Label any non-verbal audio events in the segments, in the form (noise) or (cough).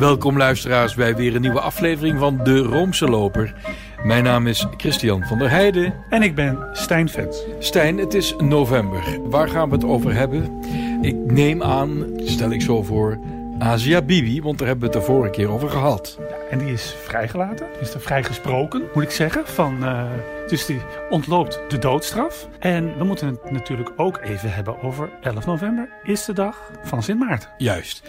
Welkom luisteraars bij weer een nieuwe aflevering van De Roomse Loper. Mijn naam is Christian van der Heijden. En ik ben Stijn Vens. Stijn, het is november. Waar gaan we het over hebben? Ik neem aan, stel ik zo voor, Asia Bibi, want daar hebben we het de vorige keer over gehad. Ja, en die is vrijgelaten, is er vrijgesproken, moet ik zeggen. Van, uh, dus die ontloopt de doodstraf. En we moeten het natuurlijk ook even hebben over 11 november, is de dag van Sint Maarten. Juist.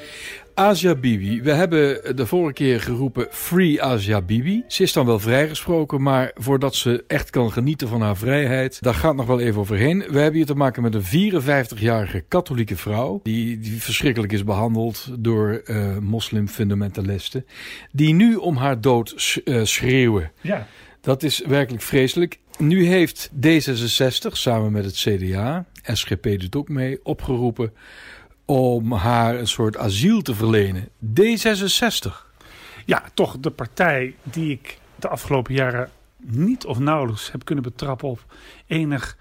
Asia Bibi. We hebben de vorige keer geroepen Free Asia Bibi. Ze is dan wel vrijgesproken, maar voordat ze echt kan genieten van haar vrijheid, daar gaat nog wel even overheen. We hebben hier te maken met een 54-jarige katholieke vrouw, die, die, verschrikkelijk is behandeld door uh, moslimfundamentalisten, die nu om haar dood uh, schreeuwen. Ja. Dat is werkelijk vreselijk. Nu heeft D66 samen met het CDA, SGP doet ook mee, opgeroepen om haar een soort asiel te verlenen. D66. Ja, toch de partij die ik de afgelopen jaren niet of nauwelijks heb kunnen betrappen op enig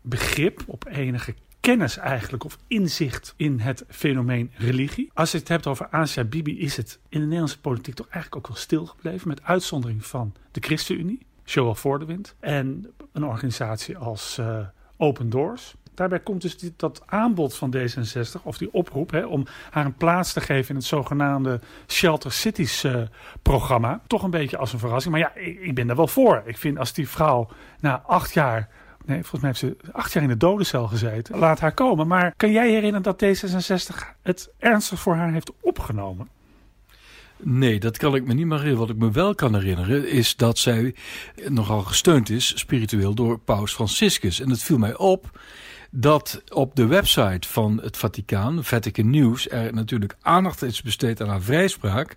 begrip, op enige kennis eigenlijk of inzicht in het fenomeen religie. Als je het hebt over Asia Bibi is het in de Nederlandse politiek toch eigenlijk ook wel stilgebleven met uitzondering van de ChristenUnie, Joel Voordewind en een organisatie als uh, Open Doors. Daarbij komt dus dat aanbod van D66, of die oproep, hè, om haar een plaats te geven in het zogenaamde Shelter Cities uh, programma. Toch een beetje als een verrassing. Maar ja, ik, ik, ben daar wel voor. Ik vind als die vrouw na acht jaar. Nee, volgens mij heeft ze acht jaar in de dodencel gezeten. Laat haar komen. Maar kan jij herinneren dat D66 het ernstig voor haar heeft opgenomen? Nee, dat kan ik me niet meer herinneren. Wat ik me wel kan herinneren is dat zij nogal gesteund is spiritueel door Paus Franciscus. En het viel mij op dat op de website van het Vaticaan, Vatican News, er natuurlijk aandacht is besteed aan haar vrijspraak,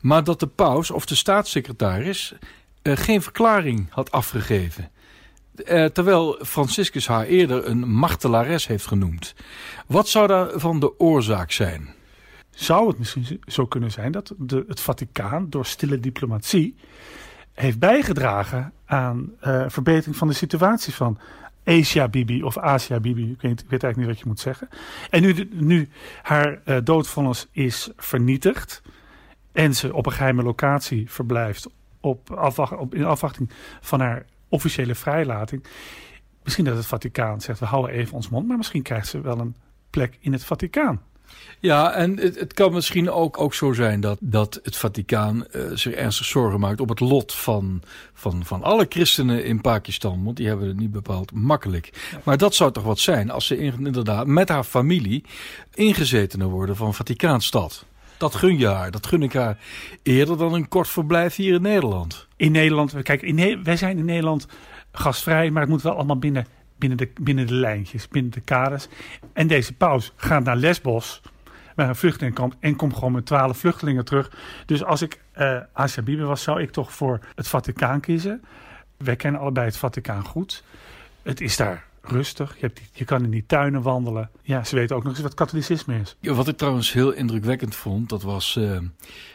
maar dat de paus of de staatssecretaris uh, geen verklaring had afgegeven. Uh, terwijl Franciscus haar eerder een martelares heeft genoemd. Wat zou daarvan de oorzaak zijn? Zou het misschien zo kunnen zijn dat de, het Vaticaan door stille diplomatie heeft bijgedragen aan uh, verbetering van de situatie van Asia Bibi of Asia Bibi. Ik weet, eigenlijk niet wat je moet zeggen. En nu, nu haar uh, doodvonnis is vernietigd en ze op een geheime locatie verblijft op, in afwachting van haar officiële vrijlating. Misschien dat het Vaticaan zegt, we houden even ons mond, maar misschien krijgt ze wel een plek in het Vaticaan. Ja, en het, het, kan misschien ook, ook zo zijn dat, dat het Vaticaan uh, zich ernstig zorgen maakt op het lot van, van, van alle christenen in Pakistan. Want die hebben het niet bepaald makkelijk. Maar dat zou toch wat zijn als ze inderdaad met haar familie ingezetenen worden van Vaticaanstad. Dat gun je haar. Dat gun ik haar eerder dan een kort verblijf hier in Nederland. In Nederland, kijk, in, wij zijn in Nederland gastvrij, maar het moet wel allemaal binnen binnen de, binnen de lijntjes, binnen de kaders. En deze paus gaat naar Lesbos, naar een vluchtelingenkamp, en komt gewoon met twaalf vluchtelingen terug. Dus als ik uh, was, zou ik toch voor het Vaticaan kiezen. Wij kennen allebei het Vaticaan goed. Het is daar rustig. Je, hebt, je kan in die tuinen wandelen. Ja, ze weten ook nog eens wat katholicisme is. Wat ik trouwens heel indrukwekkend vond, dat was uh,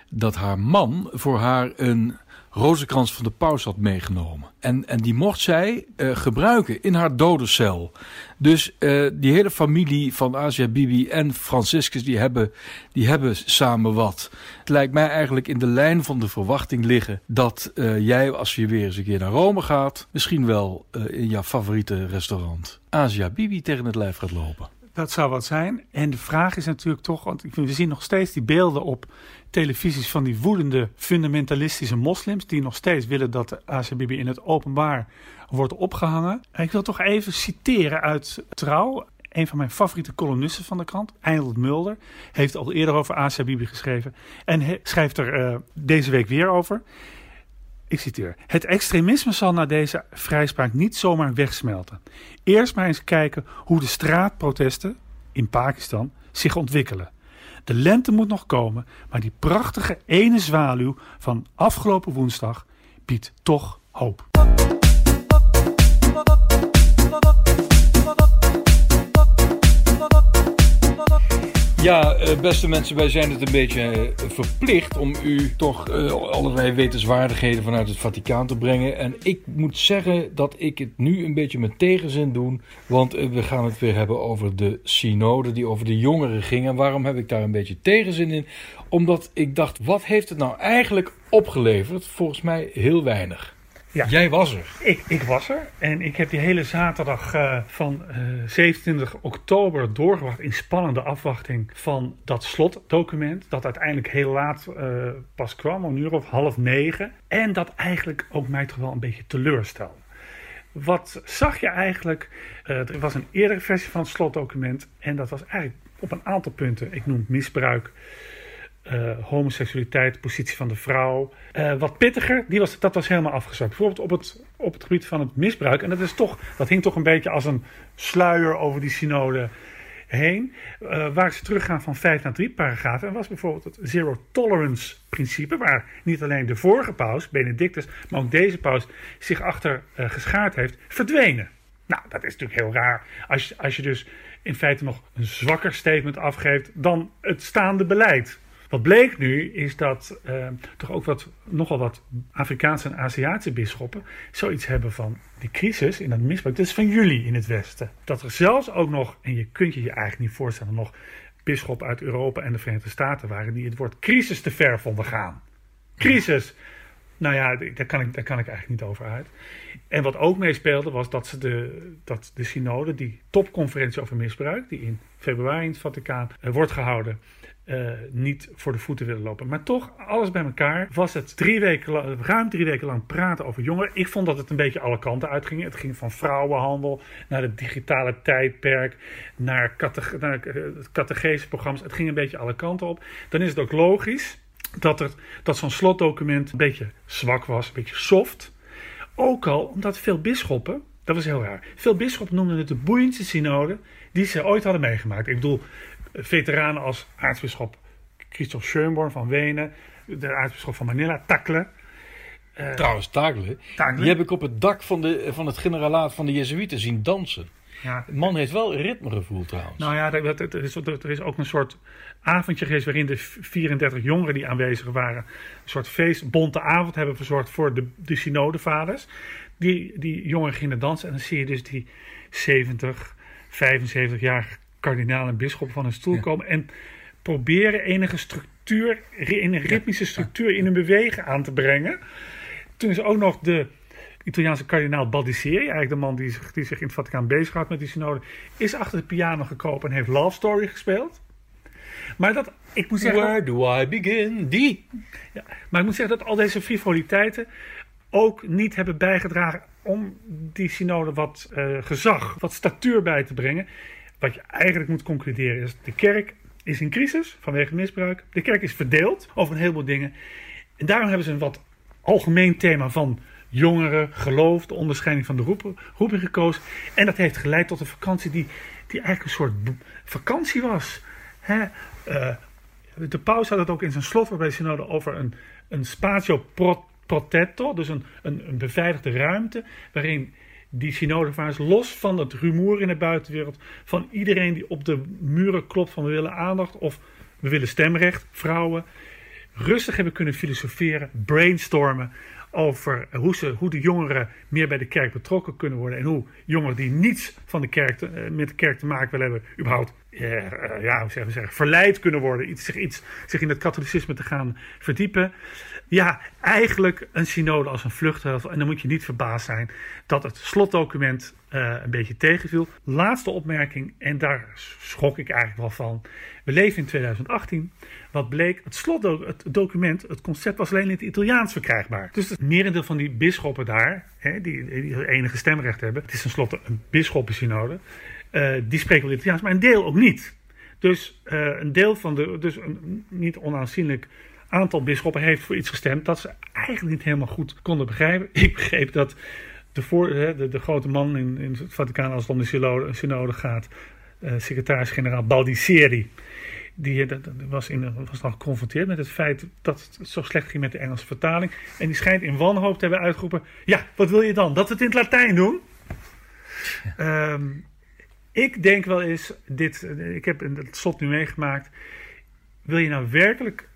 dat haar man voor haar een rozenkrans van de paus had meegenomen. En, en die mocht zij uh, gebruiken in haar dodencel. Dus uh, die hele familie van Asia Bibi en Franciscus, die hebben, die hebben samen wat. Het lijkt mij eigenlijk in de lijn van de verwachting liggen dat uh, jij, als je weer eens een keer naar Rome gaat, misschien wel in jouw favoriete restaurant Asia Bibi tegen het lijf gaat lopen. Dat zou wat zijn. En de vraag is natuurlijk toch, want we zien nog steeds die beelden op televisies van die woedende fundamentalistische moslims die nog steeds willen dat de ACBB in het openbaar wordt opgehangen. En ik wil toch even citeren uit Trouw. Een van mijn favoriete columnisten van de krant, Eindeld Mulder, heeft al eerder over Bibi geschreven en schrijft er uh, deze week weer over. Ik citeer. Het extremisme zal na deze vrijspraak niet zomaar wegsmelten. Eerst maar eens kijken hoe de straatprotesten in Pakistan zich ontwikkelen. De lente moet nog komen, maar die prachtige ene zwaluw van afgelopen woensdag biedt toch hoop. Ja, eh, beste mensen, wij zijn het een beetje eh, verplicht om u toch uh, allerlei wetenswaardigheden vanuit het Vaticaan te brengen. En ik moet zeggen dat ik het nu een beetje met tegenzin doe. Want we gaan het weer hebben over de synode die over de jongeren ging. En waarom heb ik daar een beetje tegenzin in? Omdat ik dacht, wat heeft het nou eigenlijk opgeleverd? Volgens mij heel weinig. Ja. Jij was er. Ik, ik was er en ik heb die hele zaterdag uh, van uh, 27 oktober doorgebracht in spannende afwachting van dat slotdocument. Dat uiteindelijk heel laat uh, pas kwam, om een uur of half negen. En dat eigenlijk ook mij toch wel een beetje teleurstelde. Wat zag je eigenlijk? Er was een eerdere versie van het slotdocument en dat was eigenlijk op een aantal punten. Ik noem misbruik, uh, homoseksualiteit, positie van de vrouw. Uh, wat pittiger, die was, dat was helemaal afgezakt. Bijvoorbeeld op het, op het gebied van het misbruik. En dat, is toch, dat hing toch een beetje als een sluier over die synode heen. Uh, waar ze teruggaan van 5 naar 3 paragrafen. En was bijvoorbeeld het zero tolerance principe. Waar niet alleen de vorige paus, Benedictus, maar ook deze paus zich achter geschaard heeft, verdwenen. Nou, dat is natuurlijk heel raar. Als als je dus in feite nog een zwakker statement afgeeft dan het staande beleid. Wat bleek nu is dat uh, toch ook wat, nogal wat Afrikaanse en Aziatische bisschoppen zoiets hebben van die crisis in dat misbruik. Dat is van jullie in het Westen. Dat er zelfs ook nog, en je kunt je je eigenlijk niet voorstellen, nog bisschoppen uit Europa en de Verenigde Staten waren die het woord crisis te ver vonden gaan. Crisis. Nou ja, daar kan, ik, daar kan ik eigenlijk niet over uit. En wat ook meespeelde was dat, ze de, dat de synode, die topconferentie over misbruik, die in februari in het Vaticaan uh, wordt gehouden, uh, niet voor de voeten willen lopen. Maar toch, alles bij elkaar, was het drie weken ruim drie weken lang praten over jongeren. Ik vond dat het een beetje alle kanten uitging. Het ging van vrouwenhandel naar het digitale tijdperk, naar, naar catechese-programma's. Het ging een beetje alle kanten op. Dan is het ook logisch dat, er, dat zo'n slotdocument een beetje zwak was, een beetje soft. Ook al omdat veel bisschoppen, dat was heel raar, veel bisschoppen noemden het de boeiendste synode die ze ooit hadden meegemaakt. Ik bedoel, veteranen als aartsbisschop Christoph Schönborn van Wenen, de aartsbisschop van Manila, Takle. Uh, Trouwens, Takle, die heb ik op het dak van, de, van het generalaat van de Jezuïeten zien dansen. Ja. De man heeft wel ritmegevoel trouwens. Nou ja, er, is, er is ook een soort avondje geweest waarin de 34 jongeren die aanwezig waren, een soort feest, bonte avond hebben verzorgd voor de, de synodevaders. Die, die jongeren gingen dansen en dan zie je dus die 70, 75 jaar kardinaal en bisschop van een stoel ja. komen en proberen enige structuur, een ritmische structuur in hun bewegen aan te brengen. Toen is ook nog de Italiaanse kardinaal Baldisseri, eigenlijk de man die zich, die zich in het Vaticaan bezighoudt met die synode, is achter de piano gekropen en heeft Love Story gespeeld. Maar dat, ik moet zeggen... Where do I begin? Die! Ja, maar ik moet zeggen dat al deze frivoliteiten ook niet hebben bijgedragen om die synode wat uh, gezag, wat statuur bij te brengen. Wat je eigenlijk moet concluderen is, de kerk is in crisis vanwege misbruik. De kerk is verdeeld over een heleboel dingen. En daarom hebben ze een wat algemeen thema van jongeren, geloof, de onderscheiding van de roeping, roeping gekozen. En dat heeft geleid tot een vakantie die, die eigenlijk een soort vakantie was. Hè? Uh, de paus had het ook in zijn slot waarbij synode over een, een spatio protetto, dus een, een, een beveiligde ruimte, waarin die synodevaars los van het rumoer in de buitenwereld, van iedereen die op de muren klopt van we willen aandacht of we willen stemrecht, vrouwen, rustig hebben kunnen filosoferen, brainstormen over hoe, ze, hoe de jongeren meer bij de kerk betrokken kunnen worden. En hoe jongeren die niets van de kerk te, met de kerk te maken willen hebben, überhaupt uh, ja, hoe zeggen, zeggen, verleid kunnen worden. Iets, zich, iets, zich in het katholicisme te gaan verdiepen. Ja, eigenlijk een synode als een vluchtheuvel. En dan moet je niet verbaasd zijn dat het slotdocument uh, een beetje tegenviel. Laatste opmerking, en daar schrok ik eigenlijk wel van. We leven in 2018. Wat bleek, het slotdocument, het concept was alleen in het Italiaans verkrijgbaar. Dus het merendeel van die bisschoppen daar, hè, die, die enige stemrecht hebben, het is tenslotte een bisschoppensynode, uh, die spreken wel Italiaans, maar een deel ook niet. Dus uh, een deel van de, dus een niet onaanzienlijk aantal bisschoppen heeft voor iets gestemd dat ze eigenlijk niet helemaal goed konden begrijpen. (laughs) Ik begreep dat de, voor, de, de grote man in, in het Vaticaan als het om de synode, synode gaat, uh, secretaris-generaal Baldisseri, die dat, was, in, was dan geconfronteerd met het feit dat het zo slecht ging met de Engelse vertaling. En die schijnt in wanhoop te hebben uitgeroepen: Ja, wat wil je dan? Dat we het in het Latijn doen? Ja. Um, ik denk wel eens, dit, ik heb het slot nu meegemaakt. Wil je nou werkelijk,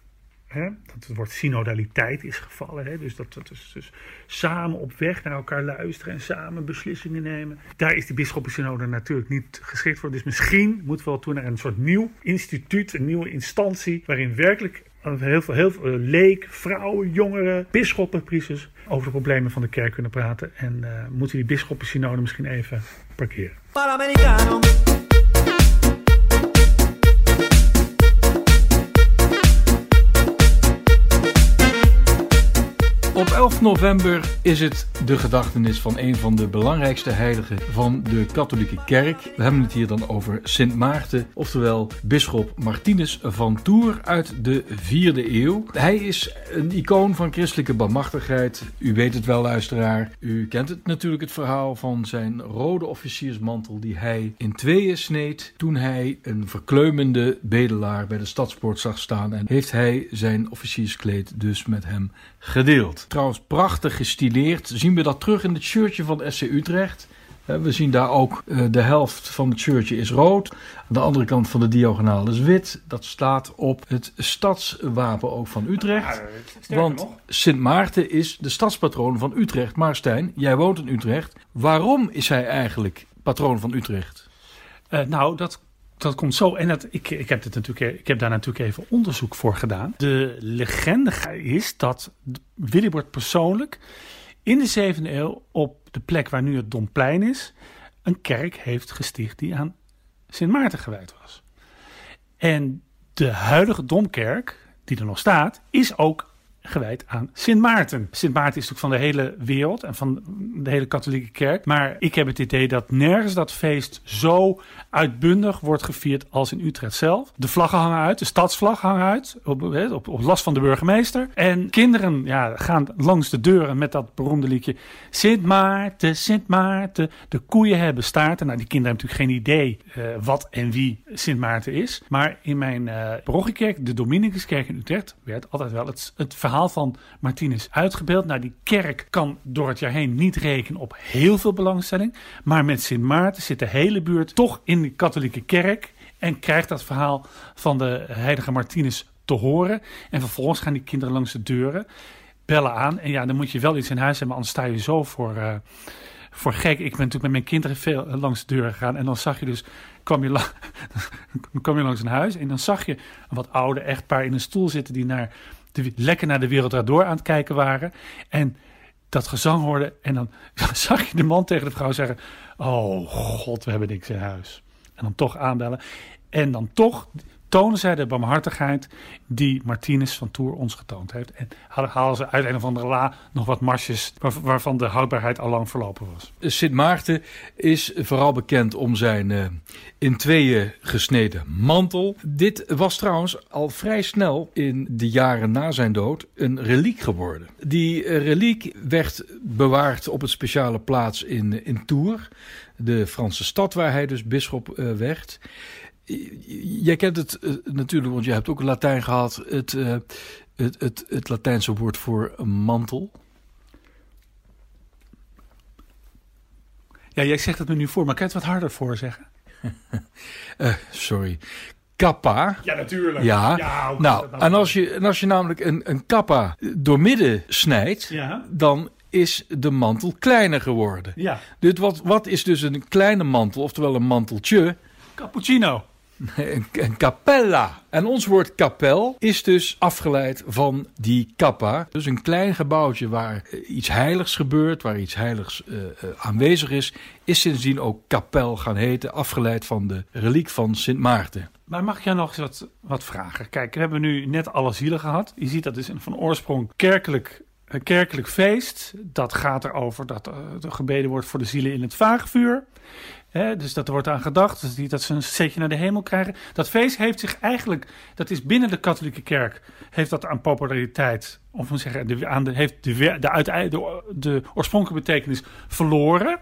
hè, dat het woord synodaliteit is gevallen, hè, dus dat, dat is dus samen op weg naar elkaar luisteren en samen beslissingen nemen. Daar is die bisschoppensynode natuurlijk niet geschikt voor. Dus misschien moeten we wel toe naar een soort nieuw instituut, een nieuwe instantie, waarin werkelijk heel veel, heel veel eh, leek, vrouwen, jongeren, bisschoppen, priesters over de problemen van de kerk kunnen praten. En uh, moeten die bisschoppensynode misschien even parkeren. Op 11 november is het de gedachtenis van een van de belangrijkste heiligen van de katholieke kerk. We hebben het hier dan over Sint Maarten, oftewel bisschop Martinus van Tours uit de 4e eeuw. Hij is een icoon van christelijke bemachtigheid. U weet het wel, luisteraar. U kent het natuurlijk het verhaal van zijn rode officiersmantel die hij in tweeën sneed toen hij een verkleumende bedelaar bij de stadspoort zag staan en heeft hij zijn officierskleed dus met hem gedeeld. Trouwens, prachtig gestileerd. Zien we dat terug in het shirtje van SC Utrecht. We zien daar ook uh, de helft van het shirtje is rood. Aan de andere kant van de diagonaal is wit. Dat staat op het stadswapen ook van Utrecht. Want Sint Maarten is de stadspatroon van Utrecht. Maar Stijn, jij woont in Utrecht. Waarom is hij eigenlijk patroon van Utrecht? Uh, nou, dat dat komt zo. En dat, ik, ik, heb dit natuurlijk, ik heb daar natuurlijk even onderzoek voor gedaan. De legende is dat Willibord persoonlijk in de 7e eeuw op de plek waar nu het Domplein is, een kerk heeft gesticht die aan Sint Maarten gewijd was. En de huidige domkerk, die er nog staat, is ook gewijd aan Sint Maarten. Sint Maarten is natuurlijk van de hele wereld en van de hele katholieke kerk. Maar ik heb het idee dat nergens dat feest zo uitbundig wordt gevierd als in Utrecht zelf. De vlaggen hangen uit, de stadsvlag hangt uit, op, op, last van de burgemeester. En kinderen ja, gaan langs de deuren met dat beroemde liedje Sint Maarten, Sint Maarten, de koeien hebben staarten. Nou, die kinderen hebben natuurlijk geen idee uh, wat en wie Sint Maarten is. Maar in mijn uh, parochiekerk, de Dominicuskerk in Utrecht, werd altijd wel het, het verhaal verhaal van Martinez uitgebeeld. Nou, die kerk kan door het jaar heen niet rekenen op heel veel belangstelling. Maar met Sint Maarten zit de hele buurt toch in de katholieke kerk. En krijgt dat verhaal van de heilige Martinez te horen. En vervolgens gaan die kinderen langs de deuren, bellen aan. En ja, dan moet je wel iets in huis hebben, anders sta je zo voor... Uh, voor gek. Ik ben natuurlijk met mijn kinderen veel langs de deur gegaan. En dan zag je dus, kwam je, (laughs) kwam je langs een huis. En dan zag je een wat oude echtpaar in een stoel zitten die naar lekker naar de wereld door aan het kijken waren. En dat gezang hoorden. En dan (laughs) zag je de man tegen de vrouw zeggen: Oh god, we hebben niks in huis. En dan toch aanbellen. En dan toch tonen zij de barmhartigheid die Martinez van Tour ons getoond heeft. En halen ze uit een of andere la nog wat marsjes waarvan de houdbaarheid al lang verlopen was. Sint Maarten is vooral bekend om zijn uh, in tweeën gesneden mantel. Dit was trouwens al vrij snel in de jaren na zijn dood een reliek geworden. Die uh, reliek werd bewaard op een speciale plaats in, in Tours, de Franse stad waar hij dus bisschop uh, werd jij kent het uh, natuurlijk, want je hebt ook Latijn gehad. Het, uh, het, het, het Latijnse woord voor mantel. Ja, jij zegt het me nu voor, maar kan je het wat harder voor zeggen? uh, (laughs) sorry. Kappa. Ja, natuurlijk. Ja. ja nou, nou, en als je, en als je namelijk een, een kappa doormidden snijdt, ja. dan is de mantel kleiner geworden. Ja. Dus wat, wat is dus een kleine mantel, oftewel een manteltje? Cappuccino. (laughs) Een, een capella. En ons woord kapel is dus afgeleid van die kappa. Dus een klein gebouwtje waar iets heiligs gebeurt, waar iets heiligs uh, uh, aanwezig is, is sindsdien ook kapel gaan heten, afgeleid van de reliek van Sint Maarten. Maar mag ik jou nog eens wat, wat vragen? Kijk, we hebben nu net alle zielen gehad. Je ziet dat is van oorsprong kerkelijk een kerkelijk feest. Dat gaat erover dat er gebeden wordt voor de zielen in het vaagvuur dus dat wordt aan gedacht, dus die, dat ze een zetje naar de hemel krijgen. Dat feest heeft zich eigenlijk, dat is binnen de katholieke kerk, heeft dat aan populariteit, of moet zeggen, de, aan heeft de, de, de, de oorspronkelijke betekenis verloren.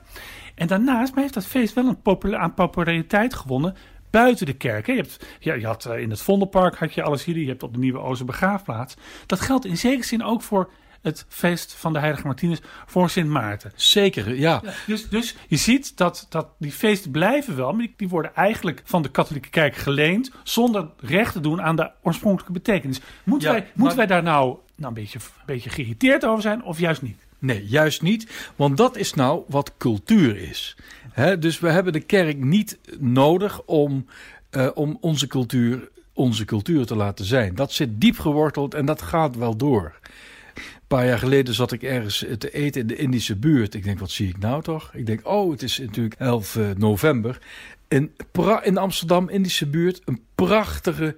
En daarnaast heeft dat feest wel een aan populariteit gewonnen buiten de kerk. Je, hebt, ja, je had eh, in het Vondelpark had je alles hier, je hebt op de Nieuwe Ooster begraafplaats. Dat geldt in zekere zin ook voor het feest van de heilige Martinus voor Sint Maarten. Zeker, ja. dus, dus je ziet dat, dat die feesten blijven wel, maar die, worden eigenlijk van de katholieke kerk geleend zonder recht te doen aan de oorspronkelijke betekenis. Moeten, wij, moeten wij daar nou, nou een, beetje, een beetje geïrriteerd over zijn of juist niet? Nee, juist niet. Want dat is nou wat cultuur is. dus we hebben de kerk niet nodig om, uh, om onze cultuur onze cultuur te laten zijn. Dat zit diep geworteld en dat gaat wel door. Een paar jaar geleden zat ik ergens te eten in de Indische buurt. Ik denk, wat zie ik nou toch? Ik denk, oh, het is natuurlijk 11 eh, november. In, in Amsterdam, Indische buurt, een prachtige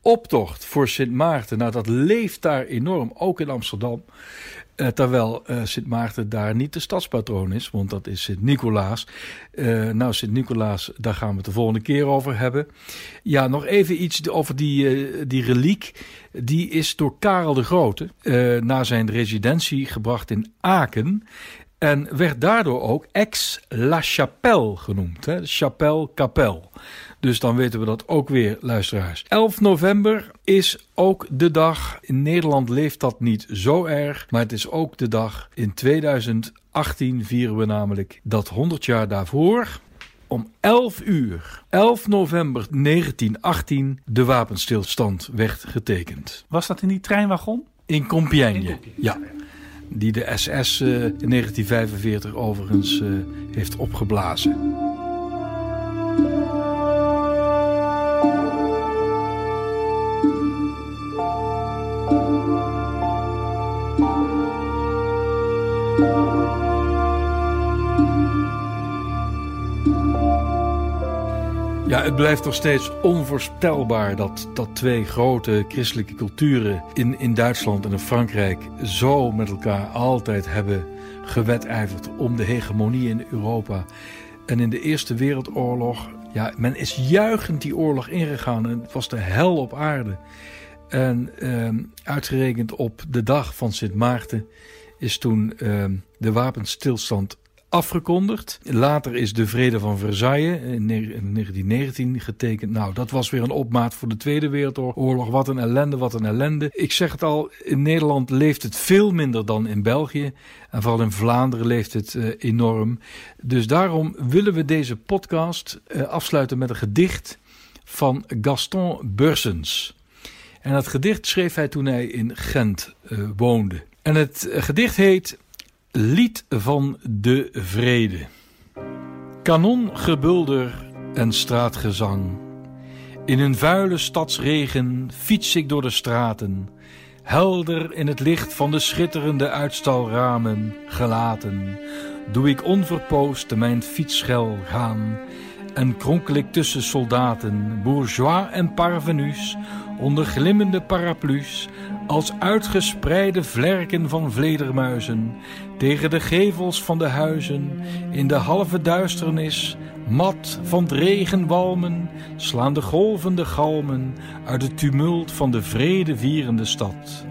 optocht voor Sint Maarten. Nou, dat leeft daar enorm, ook in Amsterdam. Uh, terwijl uh, Sint Maarten daar niet de stadspatroon is, want dat is Sint Nicolaas. Uh, nou, Sint Nicolaas, daar gaan we het de volgende keer over hebben. Ja, nog even iets over die, die reliek. Die is door Karel de Grote naar zijn residentie gebracht in Aken. En werd daardoor ook ex-La Chapelle genoemd. Hè? Chapelle, kapel. Dus dan weten we dat ook weer, luisteraars. 11 november is ook de dag. In Nederland leeft dat niet zo erg. Maar het is ook de dag. In 2018 vieren we namelijk dat 100 jaar daarvoor om 11 uur, 11 november 1918, de wapenstilstand werd getekend. Was dat in die treinwagon? In Compiègne, ja. Die de SS uh, in 1945 overigens uh, heeft opgeblazen. Ja, het blijft nog steeds onvoorstelbaar dat, dat twee grote christelijke culturen in, in Duitsland en in Frankrijk zo met elkaar altijd hebben gewedijverd om de hegemonie in Europa. En in de Eerste Wereldoorlog, ja, men is juichend die oorlog ingegaan en het was de hel op aarde. En eh, uitgerekend op de dag van Sint Maarten is toen uh, de wapenstilstand afgekondigd. Later is de Vrede van Versailles in 1919 getekend. Nou, dat was weer een opmaat voor de Tweede Wereldoorlog. Wat een ellende, wat een ellende. Ik zeg het al, in Nederland leeft het veel minder dan in België. En vooral in Vlaanderen leeft het uh, enorm. Dus daarom willen we deze podcast uh, afsluiten met een gedicht van Gaston Bursens. En dat gedicht schreef hij toen hij in Gent uh, woonde. En het gedicht heet Lied van de Vrede. Kanongebulder en straatgezang. In een vuile stadsregen fiets ik door de straten. Helder in het licht van de schitterende uitstalramen gelaten. Doe ik onverpoost mijn fietsschel gaan. En kronkel ik tussen soldaten, bourgeois en parvenus, onder glimmende paraplu's, als uitgespreide vlerken van vledermuizen, tegen de gevels van de huizen, in de halve duisternis, mat van het regenwalmen, slaan de golvende galmen uit het tumult van de vrede vierende stad.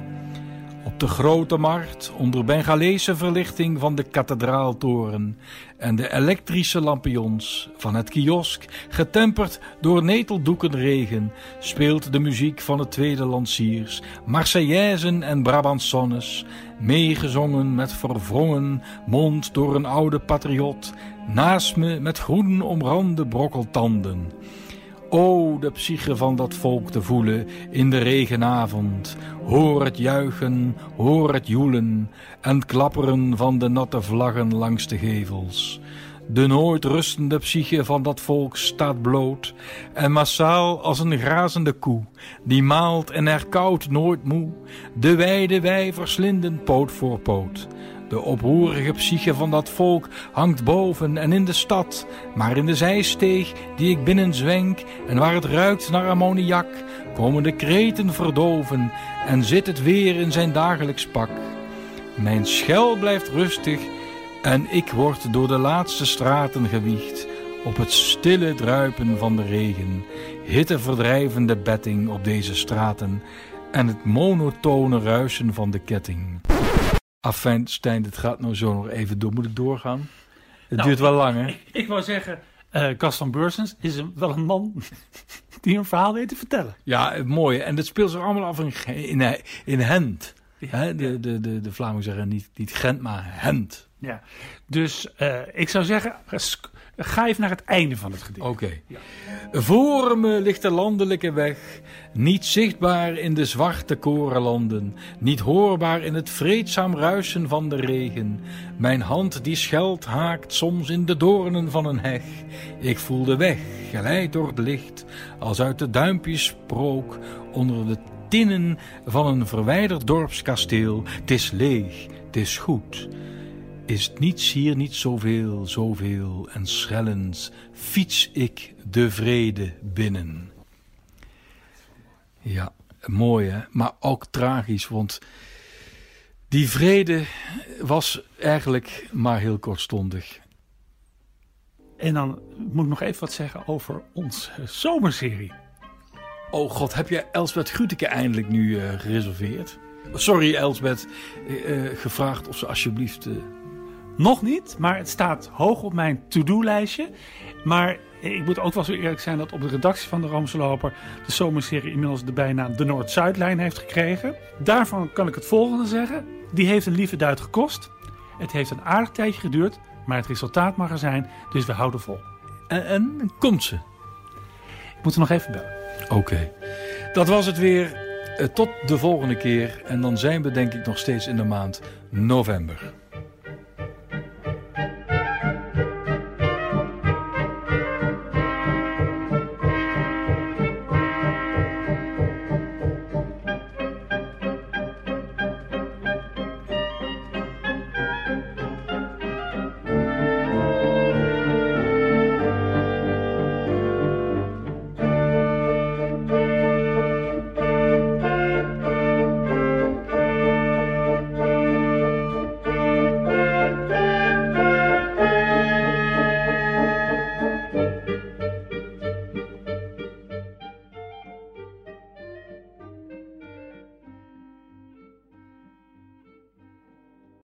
De grote markt, onder Bengalese verlichting van de kathedraaltoren en de elektrische lampions van het kiosk, getemperd door neteldoekenregen, speelt de muziek van het tweede lanciers, Marseillaisen en Brabantsonnes, meegezongen met verwrongen mond door een oude patriot, naast me met groen omrande brokkeltanden. O, de psyche van dat volk te voelen in de regenavond. Hoor het juichen, hoor het joelen en klapperen van de natte vlaggen langs de gevels. De nooit rustende psyche van dat volk staat bloot en massaal als een grazende koe, die maalt en herkoudt nooit moe, de wijde wij verslinden poot voor poot. De oproerige psyche van dat volk hangt boven en in de stad, maar in de zijsteeg die ik binnen zwenk en waar het ruikt naar ammoniak, komen de kreten verdoven en zit het weer in zijn dagelijks pak. Mijn schel blijft rustig en ik word door de laatste straten gewiegd op het stille druipen van de regen, hitteverdrijvende betting op deze straten en het monotone ruisen van de ketting. Afijn, Stijn, dit gaat nou zo nog even door. Moet ik doorgaan? Het Nou, duurt wel lang, hè? (laughs) Ik, ik wou zeggen, eh Gaston Bursens is een, wel een man (laughs) die een verhaal weet te vertellen. Ja, het mooie. En dat speelt zich allemaal af in, in, in Hent. Hè? De, de, de, de Vlamingen zeggen niet, niet Gent, maar Hent. Ja, dus uh, ik zou zeggen, ga even naar het einde van het gedicht. Oké. Ja. Voor me ligt de landelijke weg, niet zichtbaar in de zwarte korenlanden, niet hoorbaar in het vreedzaam ruisen van de regen. Mijn hand die scheld haakt soms in de doornen van een heg. Ik voel de weg, geleid door het licht, als uit de duimpjes sprook, onder de tinnen van een verwijderd dorpskasteel. Het is leeg, het is goed is niets hier niet zoveel, zoveel en schellens fiets ik de vrede binnen. Ja, mooi hè, maar ook tragisch, want die vrede was eigenlijk maar heel kortstondig. En dan moet ik nog even wat zeggen over onze zomerserie. Oh god, heb jij Elsbeth Gruteke eindelijk nu uh, gereserveerd? Sorry Elsbeth, uh, gevraagd of ze alsjeblieft... Nog niet, maar het staat hoog op mijn to-do-lijstje. Maar ik moet ook wel zo eerlijk zijn dat op de redactie van de Ramsloper de zomerserie inmiddels de bijnaam de Noord-Zuidlijn heeft gekregen. Daarvan kan ik het volgende zeggen. Die heeft een lieve duit gekost. Het heeft een aardig tijdje geduurd, maar het resultaat mag er zijn, dus we houden vol. En, en komt ze? Ik moet er nog even bellen. Oké. Dat was het weer. Eh, tot de volgende keer. En dan zijn we denk ik nog steeds in de maand november.